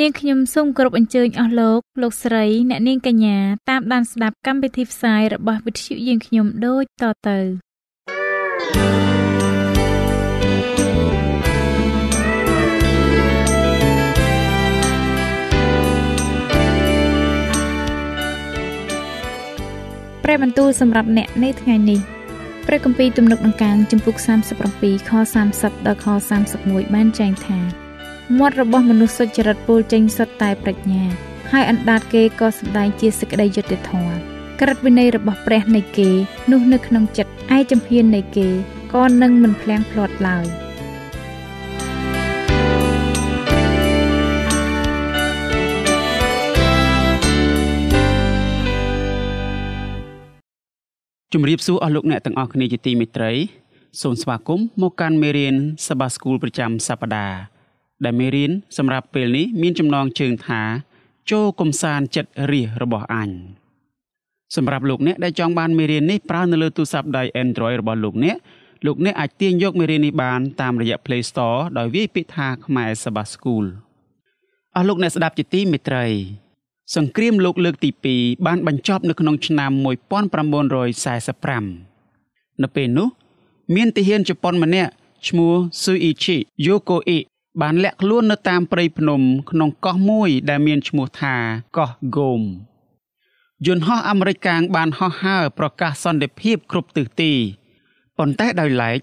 នាងខ្ញុំសូមគោរពអញ្ជើញអស់លោកលោកស្រី អ្នកនាងកញ្ញាតាមដានស្ដាប់កម្មវិធីផ្សាយរបស់វិទ្យុយើងខ្ញុំដូចតទៅព្រះបន្ទូលសម្រាប់អ្នកនៅថ្ងៃនេះព្រះគម្ពីរទំនុកដង្កើងចំពុក37ខ30ដល់ខ31បានចែងថា មាត់របស់មនុស្សសុចរិតពោលចេញសុទ្ធតែប្រាជ្ញា ហើយអណ្ដាតគេក៏សម្ដែងជាសេចក្តីយុត្តិធម៌ក្រឹតវិន័យរបស់ព្រះនៃគេនោះនៅក្នុងចិត្តឯចំហៀននៃគេក៏នឹងមិនភ្លៀងភ្លាត់ឡើយជំរាបសួរអស់លោកអ្នកទាំងអស់គ្នាជាទីមេត្រីសូមស្វាគមន៍មកកាន់មេរៀនសបាស្គូលប្រចាំសប្តាហ៍ ដែលមេរៀនសម្រាប់ពេលនេះមានចំណងជើងថា ចូលកំសាន្តចិត្តរាសរបស់អញសម្រាប់លោកអ្នកដែលចង់បានមេរៀននេះប្រើនៅលើទូរស័ព្ទដៃ Android របស់លោកអ្នកលោកអ្នកអាចទាញយកមេរៀននេះបានតាមរយៈ Play Store ដោយវាយពាក្យថាខ្មែរសបាស្គូលអស់លោកអ្នកស្ដាប់ជាទីមេត្រីសង្គ្រាមលោកលើកទី2បានបញ្ចប់នៅក្នុងឆ្នាំ1945នៅពេលនោះ មានទាហានជប៉ុនម្នាក់ឈ្មោះ Suichi Yokoe បានលាក់ខ្លួននៅតាមព្រៃភ្នំ ក្នុងកោះមួយដែលមានឈ្មោះថាកោះហ្គោមយន្តហោះអាមេរិកកាំងបានហោះហើរប្រកាសសន្តិភាពគ្រប់ទិសទីប៉ុន្តែដោយឡែក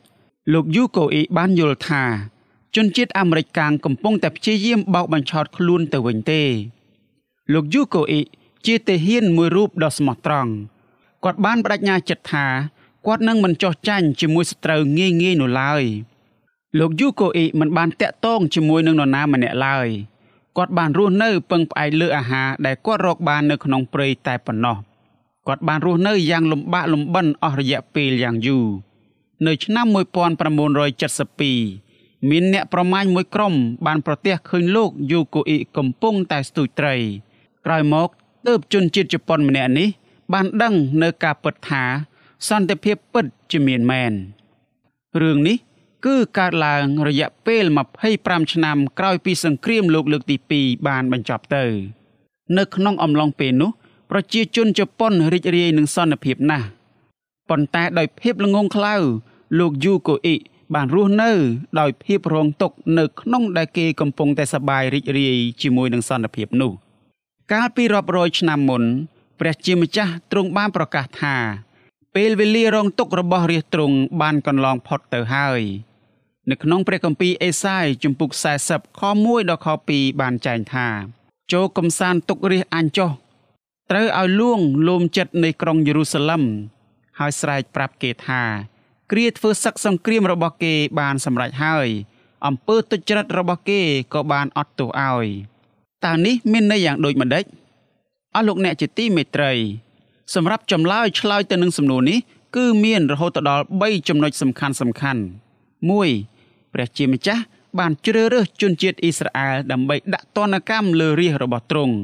លោកយូកូអ៊ីបានយល់ថាជនជាតិអាមេរិកកាំងកំពុងតែព្យាយាមបោកបញ្ឆោតខ្លួនទៅវិញទេ លោកយូកូអ៊ីជាទាហានមួយរូបដ៏ស្មោះត្រង់គាត់បានបដិញ្ញាចិត្តថាគាត់នឹងមិនចោះចាញ់ជាមួយសត្រូវងាយងាយនោះឡើយ។ លោកយូកូអ៊ីមិនបានតាក់ទងជាមួយនឹងនរណាម្នាក់ឡើយគាត់បានរស់នៅពឹងផ្អែកលើអាហារដែលគាត់រកបាននៅក្នុងព្រៃតែប៉ុណ្ណោះគាត់បានរស់នៅយ៉ាងលំបាកលំបិនអស់រយៈពេលយ៉ាងយូរនៅឆ្នាំ1972មានអ្នកប្រមាញមួយក្រុមបានប្រទះឃើញលោកយូកូអ៊ីកំពុងតែស្ទូចត្រីក្រោយមកទើបជនជាតិជប៉ុនម្នាក់នេះ បានដឹងនៅការពិតថា សន្តិភាពពិតជាមានមែនរឿងនេះ គឺកើតឡើងរយៈពេល25ឆ្នាំក្រោយពីសង្គ្រាមលោកលើកទី2បានបញ្ចប់ទៅ នៅក្នុងអំឡុងពេលនោះប្រជាជនជប៉ុនរីករាយនឹងសន្តិភាពណាស់ប៉ុន្តែដោយភាពល្ងងខ្លៅលោកយូកូអ៊ីបានរស់នៅ ដោយភាពរងទុក្ខនៅក្នុងដែលគេកំពុងតែសប្បាយរីករាយជាមួយនឹងសន្តិភាពនោះ កាលពីរាប់រយឆ្នាំមុន ព្រះជាម្ចាស់ទ្រង់បានប្រកាសថាពេលវេលារងទុក្ខរបស់រាជទ្រង់បានកន្លងផុតទៅហើយ នៅក្នុងព្រះគម្ពីរអេសាយជំពូក40ខ1ដល់ខ2បានចែងថាចូលកំសាន្តទុករាជអញចុះត្រូវឲ្យលួងលោមចិត្តនៃក្រុងយេរូសាឡឹមហើយស្រែកប្រាប់គេថាគ្រាធ្វើសឹកសង្គ្រាមរបស់គេបានសម្រេចហើយអំពើទុច្ចរិតរបស់គេក៏បានអត់ទោសឲ្យតើនេះមានន័យយ៉ាងដូចម្ដេចអស់លោកអ្នកជាទីមេត្រី សម្រាប់ចម្លើយឆ្លើយទៅនឹងសំណួរនេះ គឺមានរហូតដល់3ចំណុចសំខាន់សំខាន់1 ព្រះជាម្ចាស់បានជ្រើសរើសជនជាតិអ៊ីស្រាអែលដើម្បីដាក់ទណ្ឌកម្មលើរាជរបស់ទ្រង់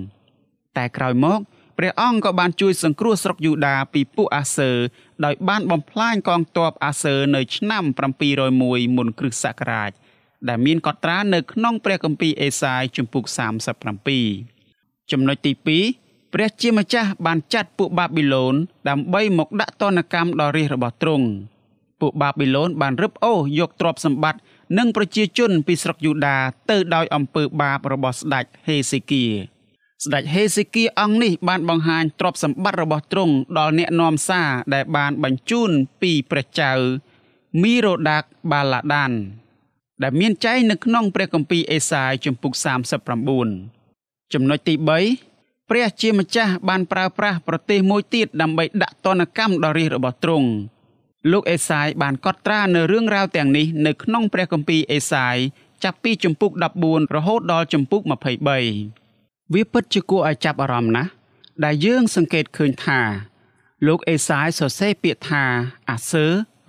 តែក្រោយមកព្រះអង្គក៏បានជួយសង្គ្រោះស្រុកយូដាពីពួកអាសឺដោយបានបំផ្លាញកងទ័ពអាសឺនៅឆ្នាំ701មុនគ្រិស្តសករាជដែលមានកត់ត្រានៅក្នុងព្រះគម្ពីរអេសាយជំពូក37ចំណុចទី2ព្រះជាម្ចាស់បានចាត់ពួកបាប៊ីឡូនដើម្បីមកដាក់ទណ្ឌកម្មដល់រាជរបស់ទ្រង់ពួកបាប៊ីឡូនបានរឹបអូសយកទ្រព្យសម្បត្តិ និងប្រជាជនពីស្រុកយូដាទៅដោយអំពើបាបរបស់ស្ដេចហេសេគៀស្ដេចហេសេគៀអង្គនេះបានបង្ហាញទ្រព្យសម្បត្តិរបស់ទ្រង់ដល់អ្នកនាំសារដែលបានបញ្ជូនពីព្រះចៅមីរ៉ូដាកបាឡាដាន ដែលមានចែងនៅក្នុងព្រះគម្ពីរអេសាយជំពូក39ចំណុចទី3ព្រះជាម្ចាស់បានប្រើប្រាស់ប្រទេសមួយទៀតដើម្បីដាក់ទណ្ឌកម្មដល់រាជរបស់ទ្រង់ លោកអេសាយបានកត់ត្រានៅរឿងរ៉ាវទាំងនេះនៅក្នុងព្រះគម្ពីរអេសាយចាប់ពីជំពូក14រហូតដល់ជំពូក23វាពិតជាគួរឲ្យចាប់អារម្មណ៍ណាស់ដែលយើងសង្កេតឃើញថាលោកអេសាយសរសេរពាក្យថាអាសឺ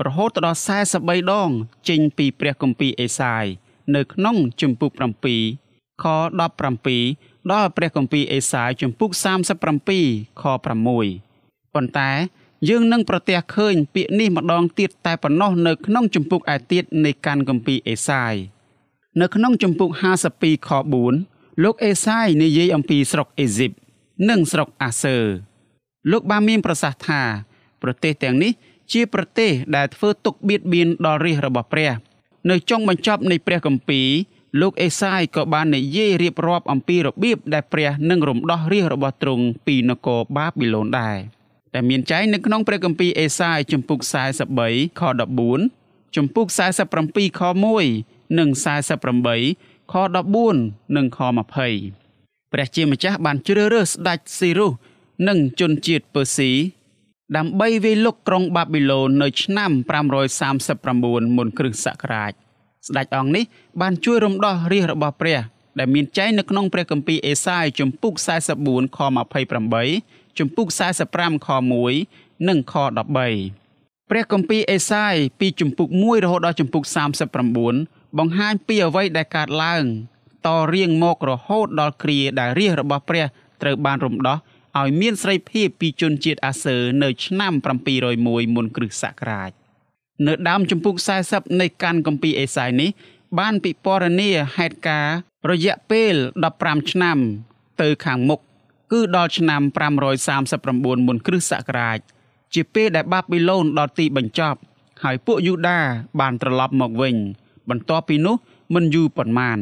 រហូតដល់43ដងចេញពីព្រះគម្ពីរអេសាយនៅក្នុងជំពូក7ខ17ដល់ព្រះគម្ពីរអេសាយជំពូក37ខ6ប៉ុន្តែ យើងនឹងប្រទះឃើញពាក្យនេះម្ដងទៀតតែប៉ុណ្ណោះនៅក្នុងជំពូកឯទៀតនៃកាន់គម្ពីរអេសាយនៅក្នុងជំពូក52ខ4លោកអេសាយនិយាយអំពីស្រុកអេស៊ីបនិងស្រុកអាសឺលោកបានមានប្រសាសន៍ថា ប្រទេសទាំងនេះជាប្រទេសដែលធ្វើទុកបៀតបៀនដល់រាជរបស់ព្រះ នៅចុងបញ្ចប់នៃព្រះគម្ពីរលោកអេសាយក៏បាននិយាយរៀបរាប់អំពីរបៀបដែលព្រះនឹងរំដោះរាជរបស់ទ្រង់ពីនគរបាប៊ីឡូនដែរ ដែលមានចែងនៅក្នុងព្រះគម្ពីរអេសាយជំពូក43ខ14ជំពូក47ខ1និង48ខ14និងខ20ព្រះជាម្ចាស់បានជ្រើសរើសស្ដេចស៊ីរុសនិងជនជាតិពឺស៊ីដើម្បីវាយលុកក្រុងបាប៊ីឡូននៅឆ្នាំ539មុនគ្រិស្តសករាជស្ដេចអង្គនេះបានជួយរំដោះរាជរបស់ព្រះ ដែលមានចែងនៅក្នុងព្រះគម្ពីរអេសាយជំពូក44ខ28ជំពូក45ខ1និងខ13ព្រះគម្ពីរអេសាយពីជំពូក1រហូតដល់ជំពូក39បង្ហាញពីអ្វីដែលកើតឡើងតរៀងមករហូតដល់គ្រាដែលរាជរបស់ព្រះត្រូវបានរំដោះឲ្យមានសេរីភាពពីជនជាតិអាសឺនៅឆ្នាំ701មុនគ្រិស្តសករាជនៅដើមជំពូក40នៃកាន់គម្ពីរអេសាយនេះបានពិពណ៌នាហេតុការណ៍ រយៈពេល15ឆ្នាំ ទៅខាងមុខគឺដល់ឆ្នាំ539មុនគ្រិស្តសករាជជាពេលដែលបាប៊ីឡូនដល់ទីបញ្ចប់ ហើយពួកយូដាបានត្រឡប់មកវិញ បន្ទាប់ពីនោះមិនយូរប៉ុន្មាន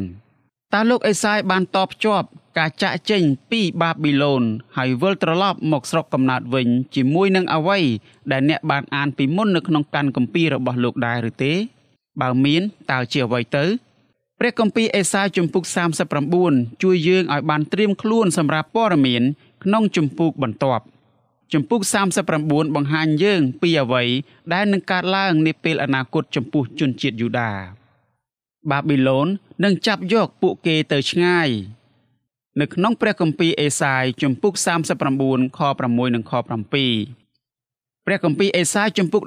តើលោកអេសាយបានតបភ្ជាប់ការចាក់ចេញពីបាប៊ីឡូនហើយវិលត្រឡប់មកស្រុកកំណើតវិញ ជាមួយនឹងអ្វីដែលអ្នកបានអានពីមុននៅក្នុងកាន់គម្ពីររបស់លោកដែរឬទេ បើមានតើជាអ្វីទៅ ព្រះគម្ពីរអេសាយជំពូក39ជួយយើងឲ្យបានត្រៀមខ្លួនសម្រាប់ព័ត៌មានក្នុងជំពូកបន្ទាប់ជំពូក39បង្ហាញយើងពីអ្វីដែលនឹងកើតឡើងនាពេលអនាគតចំពោះជនជាតិយូដាបាប៊ីឡូននឹងចាប់យកពួកគេទៅឆ្ងាយនៅក្នុងព្រះគម្ពីរអេសាយជំពូក39ខ6និងខ7ព្រះគម្ពីរអេសាយជំពូក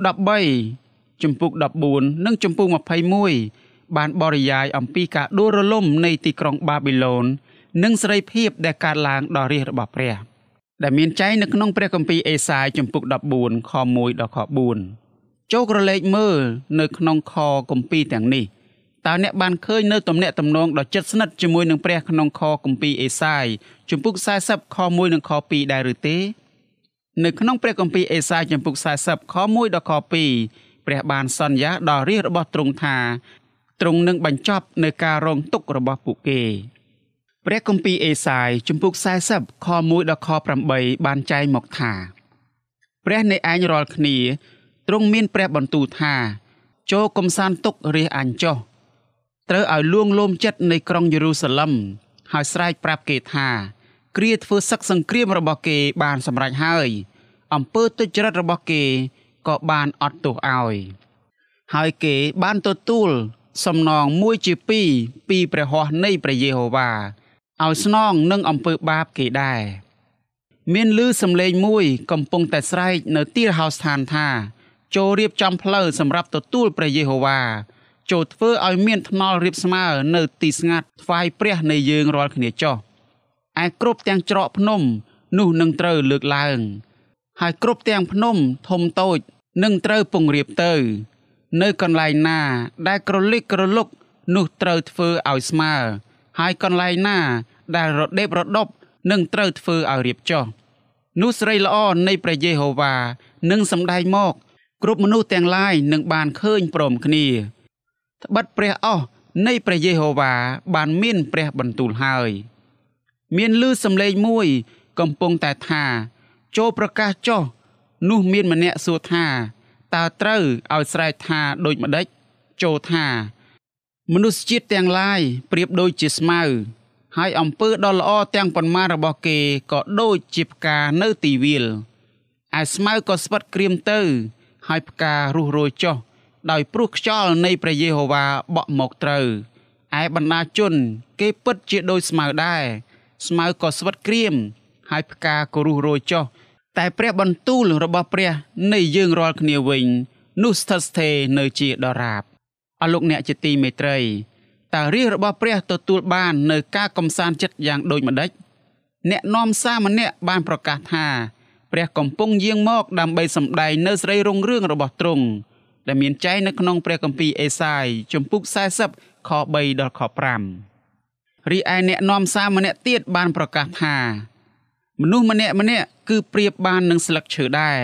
13ជំពូក14និងជំពូក21 បានបរិយាយអំពីការដួលរលំនៃទីក្រុងបាប៊ីឡូននិងសេរីភាពដែលកើតឡើងដល់រាជរបស់ព្រះដែលមានចែងនៅក្នុងព្រះគម្ពីរអេសាយជំពូក14ខ1ដល់ខ4ចូលក្រឡេកមើលនៅក្នុងខគម្ពីរទាំងនេះតើអ្នកបានឃើញនៅទំនាក់ទំនងដ៏ជិតស្និទ្ធជាមួយនឹងព្រះក្នុងខគម្ពីរអេសាយជំពូក40ខ1និងខ2ដែរឬទេ នៅក្នុងព្រះគម្ពីរអេសាយជំពូក40ខ1ដល់ខ2ព្រះបានសន្យាដល់រាជរបស់ទ្រង់ថា ទ្រង់នឹងបញ្ចប់នៅការរងទុក្ខរបស់ពួកគេព្រះគម្ពីរអេសាយជំពូក40ខ1ដល់ខ8បានចែងមកថាព្រះនៃឯងរាល់គ្នាទ្រង់មានព្រះបន្ទូលថាចូលកំសាន្តទុករាជអញចុះត្រូវឲ្យលួងលោមចិត្តនៃក្រុងយេរូសាឡឹមហើយស្រែកប្រាប់គេថា គ្រាធ្វើសឹកសង្គ្រាមរបស់គេបានសម្រេចហើយអំពើទុច្ចរិតរបស់គេក៏បានអត់ទោសឲ្យហើយគេបានទទួល សំណងមួយជាពីរពីព្រះហស្ថនៃព្រះយេហូវ៉ាឲ្យស្នងនឹងអំពើបាបគេដែរមានលឺសំឡេងមួយកំពុងតែស្រែកនៅទីរហោស្ថានថា ចូលរៀបចំផ្លូវសម្រាប់ទទួលព្រះយេហូវ៉ាចូលធ្វើឲ្យមានថ្នល់រៀបស្មើនៅទីស្ងាត់ថ្វាយព្រះនៃយើងរាល់គ្នាចុះឯគ្រប់ទាំងច្រកភ្នំនោះនឹងត្រូវលើកឡើង ហើយគ្រប់ទាំងភ្នំធំតូចនឹងត្រូវពង្រៀបទៅ នៅកន្លែងណា ដែលក្រលិចក្រលុកនោះត្រូវធ្វើឲ្យស្មើហើយកន្លែងណា ដែលរដេបរដប់នឹងត្រូវធ្វើឲ្យរៀបចុះនោះស្រីល្អនៃព្រះយេហូវ៉ានឹងសម្ដែងមក គ្រប់មនុស្សទាំងឡាយនឹងបានឃើញព្រមគ្នាត្បិតព្រះអស់នៃព្រះយេហូវ៉ាបានមានព្រះបន្ទូលហើយ មានលឺសំឡេងមួយ កំពុងតែថា ចូលប្រកាសចុះនោះមានម្នាក់សួរថា តើត្រូវឲ្យស្រែកថាដូចម្ដេចចូលថា មនុស្សជាតិទាំងឡាយប្រៀបដូចជាស្មៅហើយអំពើដ៏ល្អទាំងប៉ុន្មានរបស់គេក៏ដូចជាផ្កានៅទីវាលឯស្មៅក៏ស្វិតក្រៀមទៅ ហើយផ្ការុះរោយចុះដោយព្រោះខ្យល់នៃព្រះយេហូវ៉ាបក់មកត្រូវឯបណ្ដាជន គេពិតជាដូចស្មៅដែរស្មៅក៏ស្វិតក្រៀមហើយផ្កាក៏រុះរោយចុះ តែព្រះបន្ទូលរបស់ព្រះនៃយើងរាល់គ្នាវិញនោះស្ថិតស្ថេរនៅជាដរាបអរលោកអ្នកជាទីមេត្រីតើរាជរបស់ព្រះទទួលបាននៅការកំសាន្តចិត្តយ៉ាងដូចម្ដេចអ្នកនាំសារម្នាក់បានប្រកាសថាព្រះកំពុងយាងមកដើម្បីសម្ដែងនៅសេរីរុងរឿងរបស់ទ្រង់ដែលមានចែងនៅក្នុងព្រះគម្ពីរអេសាយជំពូក40ខ3ដល់ខ5រីឯអ្នកនាំសារម្នាក់ទៀតបានប្រកាសថា មនុស្សម្នាក់ម្នាក់គឺប្រៀបបាននឹងស្លឹកឈើដែរ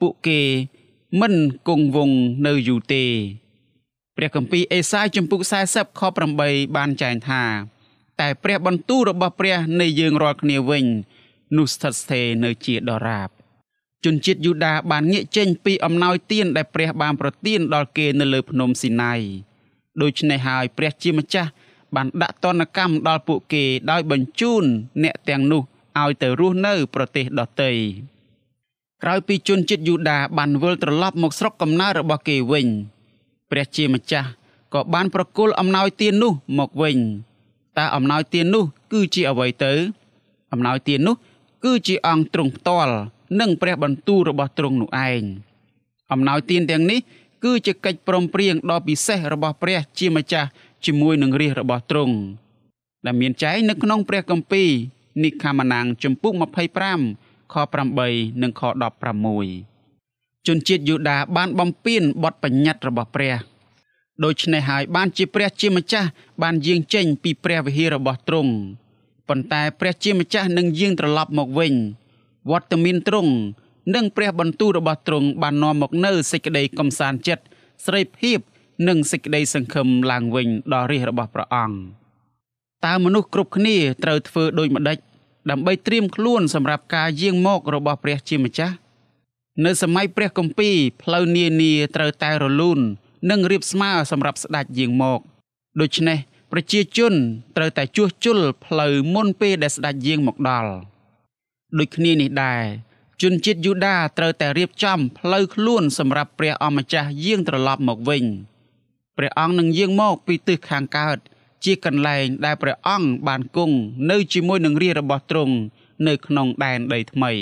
ពួកគេមិនគង់វង្សនៅយូរទេព្រះគម្ពីរអេសាយជំពូក40ខ8បានចែងថា តែព្រះបន្ទូលរបស់ព្រះនៃយើងរាល់គ្នាវិញនោះស្ថិតស្ថេរនៅជាដរាបជនជាតិយូដាបានងាកចេញពីអំណោយទានដែលព្រះបានប្រទានដល់គេនៅលើភ្នំស៊ីណៃដូច្នេះហើយព្រះជាម្ចាស់បានដាក់ទណ្ឌកម្មដល់ពួកគេដោយបញ្ជូនអ្នកទាំងនោះ ឲ្យទៅរស់នៅប្រទេសដទៃក្រោយពីជនជាតិយូដាបានវិលត្រឡប់មកស្រុកកំណើតរបស់គេវិញព្រះជាម្ចាស់ក៏បានប្រគល់អំណោយទាននោះមកវិញតើអំណោយទាននោះគឺជាអ្វីទៅ អំណោយទាននោះ គឺជាអង្គទ្រង់ផ្ទាល់និងព្រះបន្ទូលរបស់ទ្រង់នោះឯងអំណោយទានទាំងនេះគឺជាកិច្ចព្រមព្រៀងដ៏ពិសេសរបស់ព្រះជាម្ចាស់ជាមួយនឹងរាជរបស់ទ្រង់ដែលមានចែងនៅក្នុងព្រះគម្ពីរ និកាម៉ាណាំងជំពូក25ខ8និងខ16ជនជាតិយូដាបានបំពេញបទបញ្ញត្តិរបស់ព្រះដូច្នេះហើយបានជាព្រះជាម្ចាស់បានយាងចេញពីព្រះវិហាររបស់ទ្រង់ប៉ុន្តែព្រះជាម្ចាស់នឹងយាងត្រឡប់មកវិញវត្តមានទ្រង់និងព្រះបន្ទូលរបស់ទ្រង់បាននាំមកនៅសេចក្តីកំសាន្តចិត្តស្រីភាពនិងសេចក្តីសង្ឃឹមឡើងវិញដល់រាជរបស់ព្រះអង្គតើមនុស្សគ្រប់គ្នាត្រូវធ្វើដូចម្ដេច ដើម្បីត្រៀមខ្លួនសម្រាប់ការយាងមករបស់ព្រះជាម្ចាស់នៅសម័យព្រះគម្ពីរផ្លូវនានាត្រូវតែរលូន និងរៀបស្មើសម្រាប់ស្ដេចយាងមកដូច្នេះប្រជាជនត្រូវតែជួសជុលផ្លូវមុនពេលដែលស្ដេចយាងមកដល់ដូចគ្នានេះដែរជនជាតិយូដាត្រូវតែរៀបចំផ្លូវខ្លួនសម្រាប់ព្រះអម្ចាស់យាងត្រឡប់មកវិញព្រះអង្គនឹងយាងមកពីទិសខាងកើត ជាកន្លែងដែលព្រះអង្គបានគង់នៅជាមួយនឹងរាជរបស់ទ្រង់នៅក្នុងដែនដីថ្មី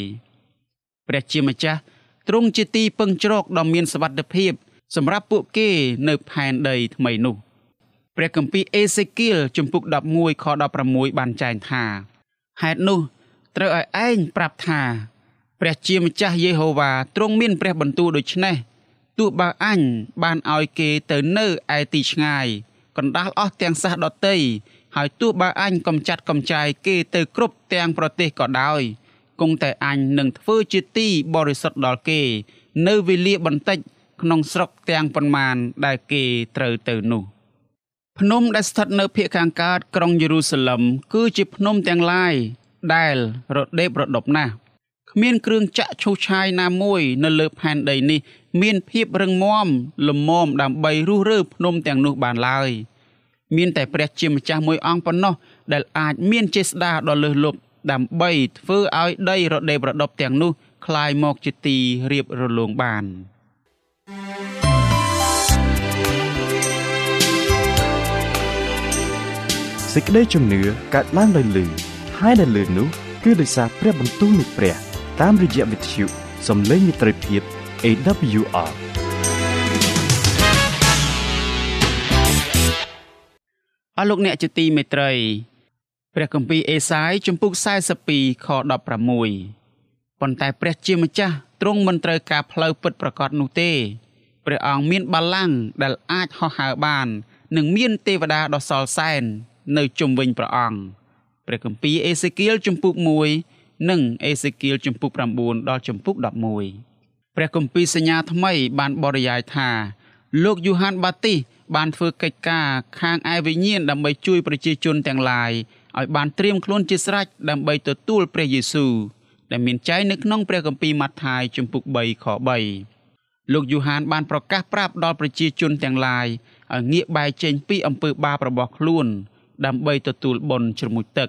ព្រះជាម្ចាស់ទ្រង់ជាទីពឹងជ្រកដ៏មានសុវត្ថិភាព សម្រាប់ពួកគេនៅផែនដីថ្មីនោះព្រះគម្ពីរអេសេគៀលជំពូក11ខ16បានចែងថាហេតុនោះត្រូវឲ្យឯងប្រាប់ថាព្រះជាម្ចាស់យេហូវ៉ាទ្រង់មានព្រះបន្ទូលដូច្នេះទោះបើអញបានឲ្យគេទៅនៅឯទីឆ្ងាយ កណ្ដាលអស់ទាំងសះដតីហើយទោះបើអញកំចាត់កំចាយគេទៅគ្រប់ទាំងប្រទេសក៏ដោយគង់តែអញនឹងធ្វើជាទីបរិសុទ្ធដល់គេ នៅវេលាបន្តិច ក្នុងស្រុកទាំងប៉ុន្មានដែលគេត្រូវទៅនោះភ្នំដែលស្ថិតនៅភូមិខាងកើតក្រុងយេរូសាឡឹមគឺជាភ្នំទាំងឡាយដែលរដេបរដប់ណាស់គ្មានគ្រឿងចាក់ឈូសឆាយណាមួយ នៅលើផែនដីនេះ មានភាពរឹងមាំលំមដើម្បីរុះរើភ្នំទាំងនោះបានឡើយមានតែព្រះជាម្ចាស់មួយអង្គប៉ុណ្ណោះដែលអាចមានចេស្តាដ៏លើសលប់ដើម្បីធ្វើឲ្យដីរដេបរដប់ទាំងនោះคลายមកជាទីរៀបរលោងបានសេចក្តីជំនឿកើតឡើងដោយលឺហើយដែលលឺនោះគឺដោយសារព្រះបន្ទូលនៃព្រះតាមរយៈវិទ្យុសំឡេងមិត្តភាព AWR អស់លោកអ្នកជាទីមេត្រីព្រះគម្ពីរអេសាយជំពូក42ខ16ប៉ុន្តែព្រះជាម្ចាស់ទ្រង់មិនត្រូវការផ្លូវពិតប្រកបនោះទេព្រះអង្គមានបល្ល័ង្កដែលអាចហោះហើរបាននិងមានទេវតាដ៏សល់សែននៅជុំវិញព្រះអង្គព្រះគម្ពីរអេសេគៀលជំពូក1និងអេសេគៀលជំពូក9ដល់ជំពូក11 ព្រះគម្ពីរសញ្ញាថ្មីបានបរិយាយថា លោកយូហានបាទីសបានធ្វើកិច្ចការខាងឯវិញ្ញាណដើម្បីជួយប្រជាជនទាំងឡាយឲ្យបានត្រៀមខ្លួនជាស្រេចដើម្បីទទួលព្រះយេស៊ូវដែលមានចែងនៅក្នុងព្រះគម្ពីរម៉ាថាយជំពូក3ខ3លោកយូហានបានប្រកាសប្រាប់ដល់ប្រជាជនទាំងឡាយឲ្យងាកបែរចេញពីអំពើបាបរបស់ខ្លួន ដើម្បីទទួលបុណ្យជ្រមុជទឹក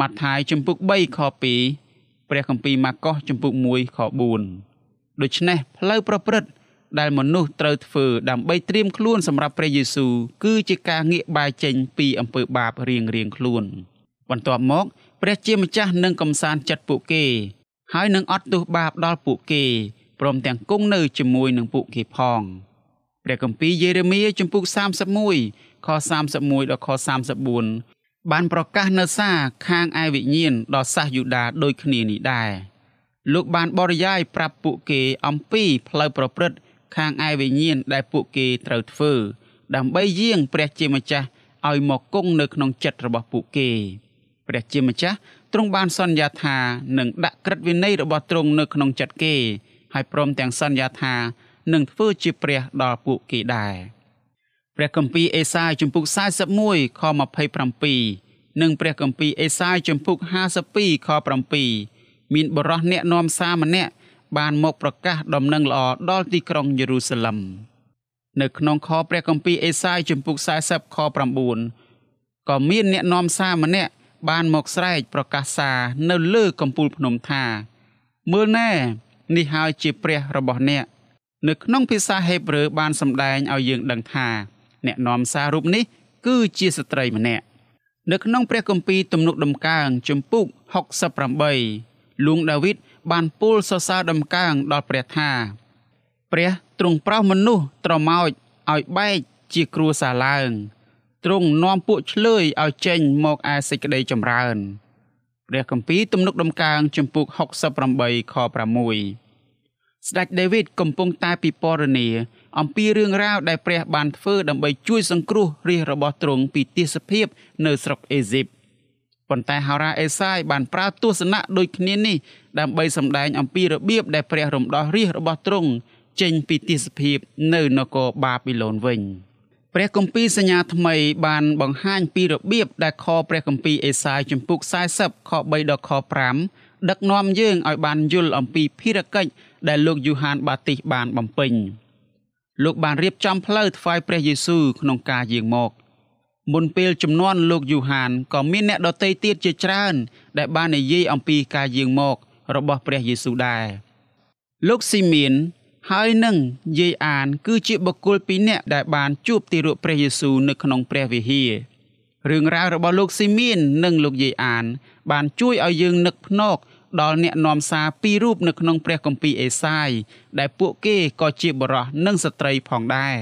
ម៉ាថាយជំពូក3ខ2ព្រះគម្ពីរម៉ាកុសជំពូក1ខ4 ដូច្នេះផ្លូវប្រព្រឹត្តដែលមនុស្សត្រូវធ្វើដើម្បីត្រៀមខ្លួនសម្រាប់ព្រះយេស៊ូវគឺជាការងាកបែរចេញពីអំពើបាបរៀងរៀងខ្លួន បន្ទាប់មកព្រះជាម្ចាស់នឹងកំសាន្តចិត្តពួកគេ ហើយនឹងអត់ទោសបាបដល់ពួកគេព្រមទាំងគង់នៅជាមួយនឹងពួកគេផងព្រះគម្ពីរយេរេមៀជំពូក31ខ31ដល់ខ34បានប្រកាសនៅសារខាងឯវិញ្ញាណដល់សាសយូដាដូចគ្នានេះដែរ លោកបានបរិយាយប្រាប់ពួកគេអំពីផ្លូវប្រព្រឹត្តខាងឯវិញ្ញាណដែលពួកគេត្រូវធ្វើ ដើម្បីយាងព្រះជាម្ចាស់ឲ្យមកគង់នៅក្នុងចិត្តរបស់ពួកគេព្រះជាម្ចាស់ទ្រង់បានសន្យាថានឹងដាក់ក្រឹតវិន័យរបស់ទ្រង់នៅក្នុងចិត្តគេ ហើយព្រមទាំងសន្យាថានឹងធ្វើជាព្រះដល់ពួកគេដែរព្រះគម្ពីរអេសាយជំពូក41ខ27និងព្រះគម្ពីរអេសាយជំពូក52ខ7 មានបរិះអ្នកនាំសារម្នាក់បានមកប្រកាសដំណឹងល្អដល់ទីក្រុងយេរូសាឡឹមនៅក្នុងខព្រះគម្ពីរអេសាយជំពូក40ខ9ក៏មានអ្នកនាំសារម្នាក់បានមកស្រែកប្រកាសសារនៅលើកំពូលភ្នំថាមើលណែនេះហើយជាព្រះរបស់អ្នកនៅក្នុងភាសាហេប្រឺបានសម្ដែងឲ្យយើងដឹងថាអ្នកនាំសាររូបនេះគឺជាស្ត្រីម្នាក់នៅក្នុងព្រះគម្ពីរទំនុកដំកើងជំពូក68 លួងដាវីតបានពោលសរសើរដំកើងដល់ព្រះថា ព្រះទ្រង់ប្រោសមនុស្សត្រមោចឲ្យបែកជាគ្រួសារឡើងទ្រង់នាំពួកឆ្លើយឲ្យចេញមកឯសេចក្តីចម្រើនព្រះគម្ពីរទំនុកដំកើងជំពូក68ខ6ស្ដេចដាវីតកំពុងតែពិពណ៌នាអំពីរឿងរ៉ាវដែលព្រះបានធ្វើដើម្បីជួយសង្គ្រោះរាជរបស់ទ្រង់ពីទាសភាពនៅស្រុកអេស៊ីប ប៉ុន្តែហោរាអេសាយបានប្រើទស្សនៈដូចគ្នានេះដើម្បីសម្ដែងអំពីរបៀបដែលព្រះរំដោះរាជរបស់ទ្រង់ចេញពីទាសភាពនៅនគរបាប៊ីឡូនវិញព្រះគម្ពីរសញ្ញាថ្មីបានបង្ហាញពីរបៀបដែលខព្រះគម្ពីរអេសាយជំពូក40ខ3ដល់ខ5ដឹកនាំយើងឲ្យបានយល់អំពីភារកិច្ចដែលលោកយូហានបាទីសបានបំពេញលោកបានរៀបចំផ្លូវថ្វាយព្រះយេស៊ូវក្នុងការយាងមក មុនពេលចំនួនលោកយូហានក៏មានអ្នកដទៃទៀតជាច្រើន ដែលបាននិយាយអំពីការយាងមក របស់ព្រះយេស៊ូវដែរលោកស៊ីមៀនហើយនឹងយាយអាន គឺជាបុគ្គលពីរនាក់ដែលបានជួបទីរក់ព្រះយេស៊ូវនៅក្នុងព្រះវិហាររឿងរ៉ាវរបស់លោកស៊ីមៀននិងលោកយាយអាន បានជួយឲ្យយើងនឹកភ្នែកដល់អ្នកនាំសារពីររូបនៅក្នុងព្រះគម្ពីរអេសាយដែលពួកគេក៏ជាបរិះនិងស្ត្រីផងដែរ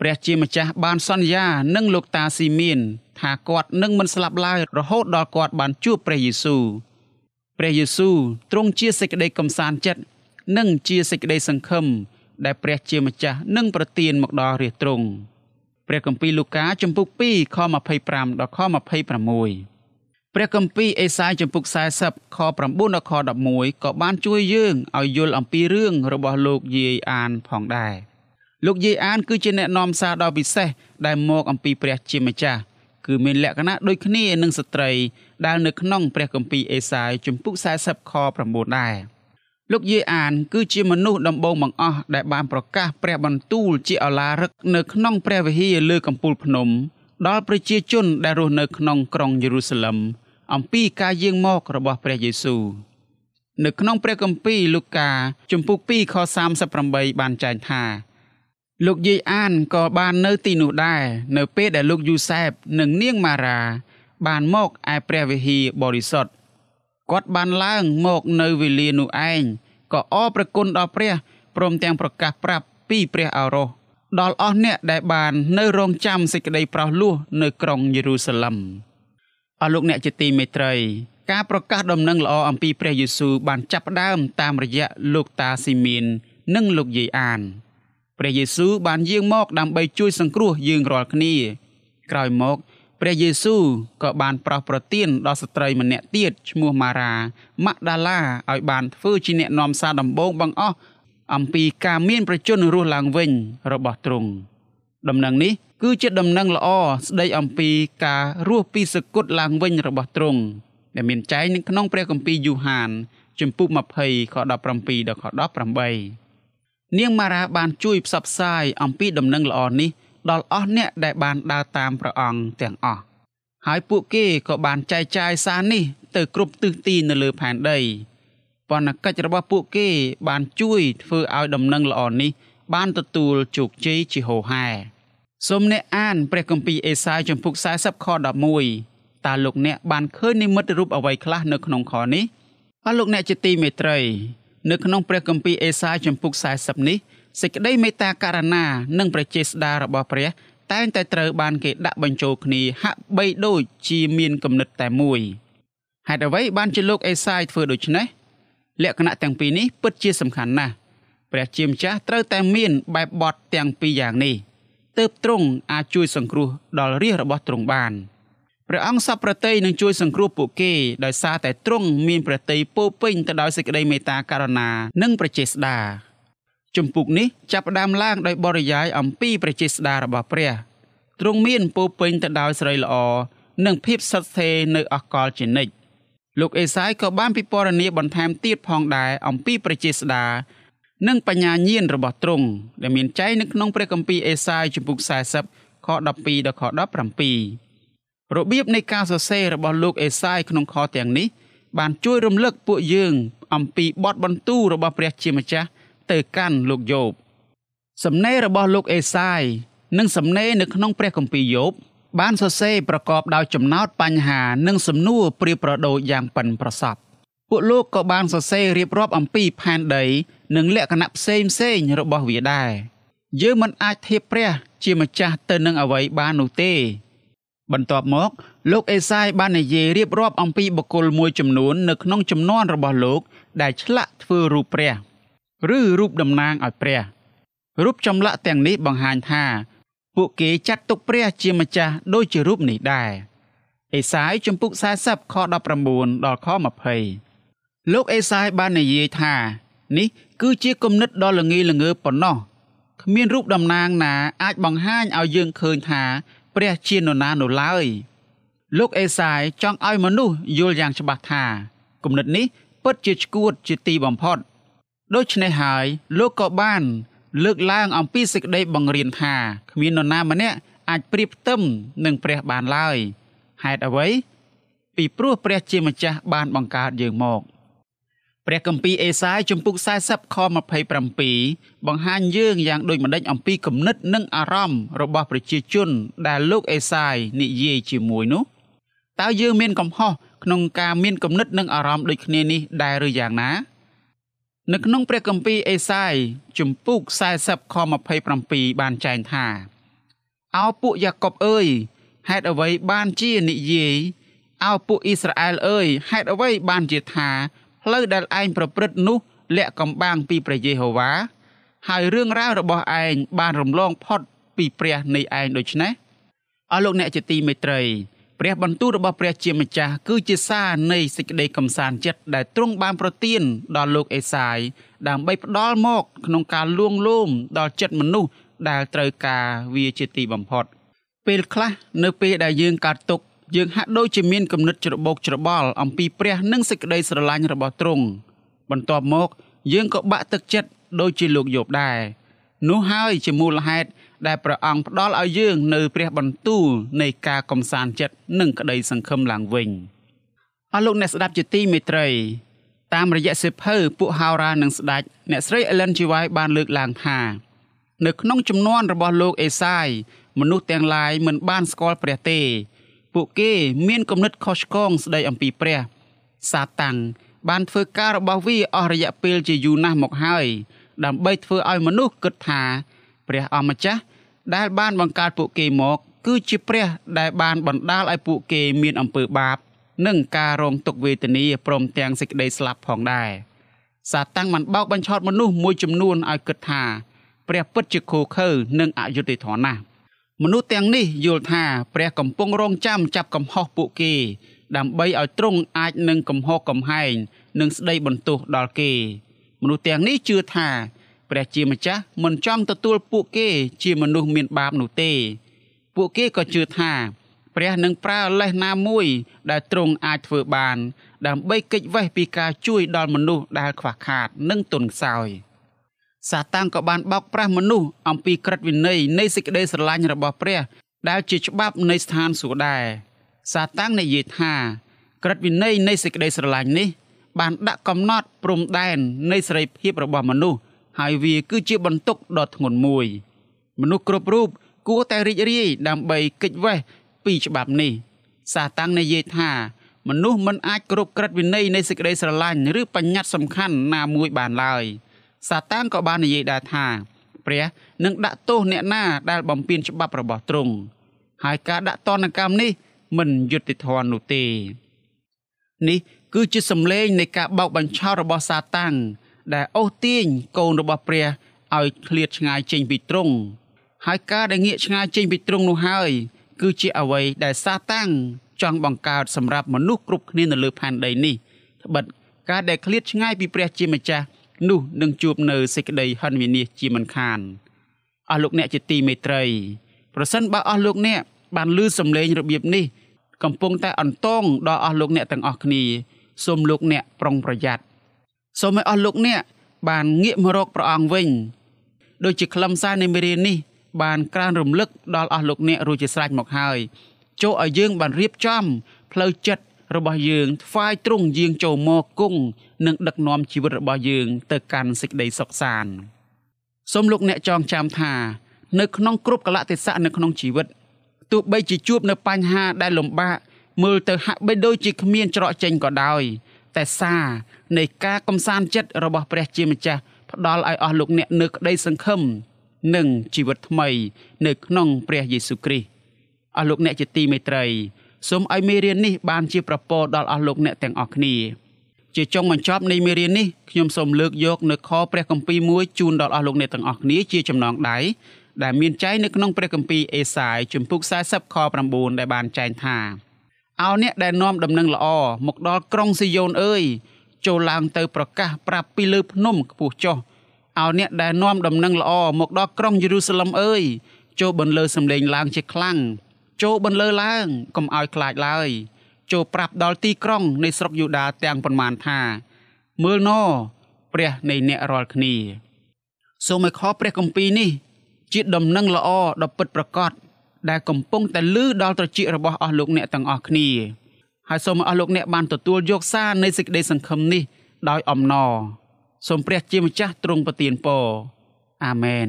ព្រះជាម្ចាស់បានសន្យានឹងលោកតាស៊ីមៀនថាគាត់នឹងមិនស្លាប់ឡើយរហូតដល់គាត់បានជួបព្រះយេស៊ូវព្រះយេស៊ូវទ្រង់ជាសេចក្តីកំសាន្តចិត្តនិងជាសេចក្តីសង្ឃឹមដែលព្រះជាម្ចាស់នឹងប្រទានមកដល់រាជទ្រង់ព្រះគម្ពីរលូកាចំពុក2ខ25ដល់ខ26ព្រះគម្ពីរអេសាយចំពុក40ខ9ដល់ខ11ក៏បានជួយយើងឲ្យយល់អំពីរឿងរបស់លោកយាយអានផងដែរ លោកយាយអានគឺជាអ្នកនាំសារដ៏ពិសេសដែលមកអំពីព្រះជាម្ចាស់គឺមានលក្ខណៈដូចគ្នានឹងស្ត្រីដែលនៅក្នុងព្រះគម្ពីរអេសាយជំពូក40ខ9ដែរលោកយាយអាន គឺជាមនុស្សដំបូងបង្អស់ដែលបានប្រកាសព្រះបន្ទូលជាអឡារឹកនៅក្នុងព្រះវិហារលើកំពូលភ្នំ ដល់ប្រជាជនដែលរស់នៅក្នុងក្រុងយេរូសាឡឹមអំពីការយាងមករបស់ព្រះយេស៊ូវនៅក្នុងព្រះគម្ពីរលូកាជំពូក2ខ38បានចែងថា លោកយាយអានក៏បាននៅទីនោះដែរនៅពេលដែលលោកយូសែបនិងនាងម៉ារ៉ាបានមកឯព្រះវិហារបរិសុទ្ធគាត់បានឡើងមកនៅវេលានោះឯងក៏អរប្រគុណដល់ព្រះព្រមទាំងប្រកាសប្រាប់ពីព្រះអរោសដល់អស់អ្នកដែលបាននៅរងចាំសេចក្តីប្រោសលោះនៅក្រុងយេរូសាឡឹមអស់លោកអ្នកជាទីមេត្រី ការប្រកាសដំណឹងល្អអំពីព្រះយេស៊ូវបានចាប់ផ្ដើមតាមរយៈលោកតាស៊ីមៀននិងលោកយាយអាន ព្រះយេស៊ូវបានយាងមកដើម្បីជួយសង្គ្រោះយើងរាល់គ្នា ក្រោយមកព្រះយេស៊ូវក៏បានប្រោសប្រទានដល់ស្ត្រីម្នាក់ទៀតឈ្មោះម៉ារ៉ាម៉ាក់ដាឡាឲ្យបានធ្វើជាអ្នកនាំសារដំបូងបង្អស់អំពីការមានប្រជញ្ញរស់ឡើងវិញរបស់ទ្រង់ដំណឹងនេះគឺជាដំណឹងល្អស្ដីអំពីការរស់ពីសគត់ឡើងវិញរបស់ទ្រង់ដែលមានចែងនៅក្នុងព្រះគម្ពីរយូហានជំពូក20ខ17ដល់ខ18 នាងម៉ារ៉ាបានជួយផ្សព្វផ្សាយអំពីដំណឹងល្អនេះដល់អស់អ្នកដែលបានដើរតាមព្រះអង្គទាំងអស់ហើយពួកគេក៏បានចែកចាយសារនេះទៅគ្រប់ទិសទីនៅលើផែនដីបណ្ណកិច្ចរបស់ពួកគេបានជួយធ្វើឲ្យដំណឹងល្អនេះ បានទទួលជោគជ័យជាហូរហែសូមអ្នកអានព្រះគម្ពីរអេសាយចំពុក40ខ11តើលោកអ្នកបានឃើញនិមិត្តរូបអ្វីខ្លះនៅក្នុងខនេះអស់លោកអ្នកជាទីមេត្រី នៅក្នុងព្រះគម្ពីរអេសាយចំពុក40នេះសេចក្តីមេត្តាករណានិងព្រះចេស្តារបស់ព្រះ តែងតែត្រូវបានគេដាក់បញ្ចូលគ្នាហាក់បីដូចជាមានគំនិតតែមួយហេតុអ្វីបានជាលោកអេសាយធ្វើដូច្នេះលក្ខណៈទាំងពីរនេះពិតជាសំខាន់ណាស់ព្រះជាម្ចាស់ត្រូវតែមានបែបបទទាំងពីរយ៉ាងនេះទើបទ្រង់អាចជួយសង្គ្រោះដល់រាជរបស់ទ្រង់បាន ព្រះអង្គសពប្រតិយនឹងជួយសង្គ្រោះពួកគេដោយសារតែទ្រង់មានប្រតិយពោពេញទៅដោយសេចក្តីមេត្តាករុណា និងប្រជាស្ដាជំពូកនេះចាប់ផ្ដើមឡើងដោយបរិយាយអំពីប្រជាស្ដារបស់ព្រះទ្រង់មានពោពេញទៅដោយស្រីល្អនិងភាពសុទ្ធស្ថេរនៅអកលជានិច្ចលោកអេសាយក៏បានពិពណ៌នាបន្ថែមទៀតផងដែរអំពីប្រជាស្ដានិងបញ្ញាញាណរបស់ទ្រង់ដែលមានចែងនៅក្នុងព្រះគម្ពីរអេសាយជំពូក40ខ12ដល់ខ17 របៀបនៃការសរសេររបស់លោកអេសាយក្នុងខទាំងនេះ បានជួយរំលឹកពួកយើង អំពីបទបន្ទូលរបស់ព្រះជាម្ចាស់ទៅកាន់លោកយោបសំណេររបស់លោកអេសាយនិងសំណេរនៅក្នុងព្រះគម្ពីរយោបបានសរសេរប្រកបដោយចំណោទបញ្ហានិងសំណួរប្រៀបប្រដូចយ៉ាងប៉ិនប្រសប់ពួកលោកក៏បានសរសេររៀបរាប់អំពីផែនដី និងលក្ខណៈផ្សេងផ្សេងរបស់វាដែរយើងមិនអាចធៀបព្រះ ជាម្ចាស់ទៅនឹងអ្វីបាននោះទេ បន្ទាប់មក លោកអេសាយបាននិយាយរៀបរាប់អំពីបុគ្គលមួយចំនួននៅក្នុងចំនួនរបស់លោក ដែលឆ្លាក់ធ្វើរូបព្រះឬរូបតំណាងឲ្យព្រះរូបចម្លាក់ទាំងនេះបង្ហាញថា ពួកគេចាត់ទុកព្រះជាម្ចាស់ដូចជារូបនេះដែរអេសាយជំពូក40ខ19ដល់ខ20លោកអេសាយបាននិយាយថា នេះគឺជាគំនិតដ៏ល្ងាយល្ងើប៉ុណ្ណោះគ្មានរូបតំណាងណាអាចបង្ហាញឲ្យយើងឃើញថា ព្រះជានរណានោះឡើយលោកអេសាយចង់ឲ្យមនុស្សយល់យ៉ាងច្បាស់ថាគំនិតនេះពិតជាឈួតជាទីបំផុតដូច្នេះហើយលោកក៏បាន លើកឡើងអំពីសេចក្តីបង្រៀនថាគ្មាននរណាម្នាក់អាចប្រៀបផ្ទឹមនឹងព្រះបានឡើយហេតុអ្វី ពីព្រោះព្រះជាម្ចាស់បានបង្កើតយើងមក ព្រះគម្ពីរអេសាយជំពូក40ខ27បង្ហាញយើងយ៉ាងដូចម្តេចអំពីគំនិតនិងអារម្មណ៍របស់ប្រជាជន ដែលលោកអេសាយនិយាយជាមួយនោះតើយើងមានកំហុសក្នុងការមានគំនិតនិងអារម្មណ៍ដូចគ្នានេះដែរឬយ៉ាងណានៅក្នុងព្រះគម្ពីរអេសាយជំពូក40ខ27បានចែងថាអោពួកយ៉ាកុបអើយហេតុអ្វីបានជានិយាយអោពួកអ៊ីស្រាអែលអើយហេតុអ្វីបានជាថា ផ្លូវដែលឯងប្រព្រឹត្តនោះលាក់កំបាំងពីព្រះយេហូវ៉ាហើយរឿងរ៉ាវរបស់ឯងបានរំលងផុតពីព្រះនៃឯងដូច្នេះអស់លោកអ្នកជាទីមេត្រីព្រះបន្ទូលរបស់ព្រះជាម្ចាស់គឺជាសារនៃសេចក្តីកំសាន្តចិត្តដែលទ្រង់បានប្រទានដល់លោកអេសាយដើម្បីផ្ដល់មកក្នុងការលួងលោមដល់ចិត្តមនុស្សដែលត្រូវការវាជាទីបំផុត ពេលខ្លះនៅពេលដែលយើងកើតទុក្ខ យើងហាក់ដូចជាមានគំនិតច្របូកច្របល់អំពីព្រះនិងសេចក្តីស្រឡាញ់របស់ទ្រង់បន្ទាប់មក យើងក៏បាក់ទឹកចិត្តដូចជាលោកយោបដែរនោះហើយជាមូលហេតុដែលព្រះអង្គផ្ដល់ឲ្យយើងនៅព្រះបន្ទូលនៃការកំសាន្តចិត្តនិងក្តីសង្ឃឹមឡើងវិញអស់លោកអ្នកស្ដាប់ជាទីមេត្រីតាមរយៈសិភៅពួកហោរានិងស្ដេចអ្នកស្រី Ellen G. White បានលើកឡើងថានៅក្នុងចំនួនរបស់លោកអេសាយមនុស្សទាំងឡាយមិនបានស្គាល់ព្រះទេ ពួកគេមានគំនិតខុសឆ្គងស្ដីអំពីព្រះ សាតាំងបានធ្វើការរបស់វាអស់រយៈពេលជាយូរណាស់មកហើយ ដើម្បីធ្វើឲ្យមនុស្សគិតថា ព្រះអម្ចាស់ដែលបានបង្កើតពួកគេមក គឺជាព្រះដែលបានបណ្ដាលឲ្យពួកគេមានអំពើបាប និងការរងទុក្ខវេទនាព្រមទាំងសេចក្តីស្លាប់ផងដែរសាតាំងបានបោកបញ្ឆោតមនុស្សមួយចំនួនឲ្យគិតថា ព្រះពិតជាខូខើនិងអយុត្តិធម៌ណាស់ មនុស្សទាំងនេះយល់ថាព្រះកំពុងរងចាំចាប់កំហុសពួកគេ ដើម្បីឲ្យទ្រង់អាចនឹងកំហុសកំហែងនិងស្ដីបន្ទោសដល់គេ មនុស្សទាំងនេះជឿថា ព្រះជាម្ចាស់មិនចង់ទទួលពួកគេជាមនុស្សមានបាបនោះទេ ពួកគេក៏ជឿថា ព្រះនឹងប្រើលេសណាមួយ ដែលទ្រង់អាចធ្វើបាន ដើម្បីគេចវេះពីការជួយដល់មនុស្សដែលខ្វះខាត និងទន់ខ្សោយ សាតាំងក៏បានបោកប្រាស់មនុស្សអំពីក្រឹតវិន័យនៃសេចក្តីស្រឡាញ់របស់ព្រះ ដែលជាច្បាប់នៃស្ថានសួគ៌ដែរសាតាំងនិយាយថាក្រឹតវិន័យនៃសេចក្តីស្រឡាញ់នេះ បានដាក់កំណត់ព្រំដែននៃសេរីភាពរបស់មនុស្សហើយវាគឺជាបន្ទុកដ៏ធ្ងន់មួយ មនុស្សគ្រប់រូបគួរតែរីករាយដើម្បីគេចវេះពីច្បាប់នេះ សាតាំងនិយាយថាមនុស្សមិនអាចគ្រប់ក្រឹតវិន័យនៃសេចក្តីស្រឡាញ់ឬបញ្ញត្តិសំខាន់ណាមួយបានឡើយ សាតាំងក៏បាននិយាយដែរថា ព្រះនឹងដាក់ទោសអ្នកណាដែលបំពានច្បាប់របស់ទ្រង់ហើយការដាក់ទណ្ឌកម្មនេះមិនយុត្តិធម៌នោះទេ នេះគឺជាសម្លេងនៃការបោកបញ្ឆោតរបស់សាតាំងដែលអូសទាញកូនរបស់ព្រះឲ្យឃ្លាតឆ្ងាយចេញពីទ្រង់ហើយការដែលងាកឆ្ងាយចេញពីទ្រង់នោះហើយ គឺជាអ្វីដែលសាតាំងចង់បង្កើតសម្រាប់មនុស្សគ្រប់គ្នានៅលើផែនដីនេះត្បិតការដែលឃ្លាតឆ្ងាយពីព្រះជាម្ចាស់ នោះនឹងជួបនៅសេចក្តីហិនវិនាសជាមិនខានអស់លោកអ្នកជាទីមេត្រី ប្រសិនបើអស់លោកអ្នកបានឮសំឡេងរបៀបនេះ កំពុងតែអន្តងដល់អស់លោកអ្នកទាំងអស់គ្នាសូមលោកអ្នកប្រុងប្រយ័ត្នសូមឲ្យអស់លោកអ្នកបានងាកមករកព្រះអង្គវិញដូចជាខ្លឹមសារនៃមេរៀននេះបានក្រើនរំលឹកដល់អស់លោកអ្នករួចជាស្រេចមកហើយចូលឲ្យយើងបានរៀបចំផ្លូវចិត្តរបស់យើងថ្វាយទ្រង់យាងចូលមកគង់ និងដឹកនាំជីវិតរបស់យើងទៅកាន់សេចក្តីសុខសាន្តសូមលោកអ្នកចងចាំថានៅក្នុងគ្រប់កលៈទេសៈនៅក្នុងជីវិតទោះបីជាជួបនៅបញ្ហាដែលលំបាកមើលទៅហាក់បីដូចជាគ្មានច្រកចេញក៏ដោយតែសារនៃការកំសាន្តចិត្តរបស់ព្រះជាម្ចាស់ផ្ដល់ឲ្យអស់លោកអ្នកនូវក្តីសង្ឃឹមនិងជីវិតថ្មី នៅក្នុងព្រះយេស៊ូវគ្រីស្ទអស់លោកអ្នកជាទីមេត្រីសូមឲ្យមេរៀននេះបានជាប្រពោដល់អស់លោកអ្នកទាំងអស់គ្នា ជាចុងបញ្ចប់នៃមេរៀននេះខ្ញុំសូមលើកយកនៅខព្រះគម្ពីរមួយជូនដល់អស់លោកអ្នកទាំងអស់គ្នាជាចំណងដៃដែលមានចែងនៅក្នុងព្រះគម្ពីរអេសាយជំពូក40ខ9ដែលបានចែងថាអោអ្នកដែលនាំដំណឹងល្អមកដល់ក្រុងស៊ីយ៉ូនអើយចូលឡើងទៅប្រកាសប្រាប់ពីលើភ្នំខ្ពស់ចុះអោអ្នកដែលនាំដំណឹងល្អមកដល់ក្រុងយេរូសាឡឹមអើយចូលបន្លឺសំឡេងឡើងជាខ្លាំងចូលបន្លឺឡើងកុំឲ្យខ្លាចឡើយ ចូលប្រាប់ដល់ទីក្រុងនៃស្រុកយូដាទាំងប៉ុន្មានថា មើលណព្រះនៃអ្នករាល់គ្នាសូមឲ្យខព្រះគម្ពីរនេះ ជាដំណឹងល្អដ៏ពិតប្រាកដដែលកំពុងតែលឺដល់ត្រចៀករបស់អស់លោកអ្នកទាំងអស់គ្នាហើយសូមឲ្យអស់លោកអ្នកបានទទួលយកសារនៃសេចក្តីសង្ឃឹមនេះដោយអំណរសូមព្រះជាម្ចាស់ទ្រង់ប្រទានពរអាមែន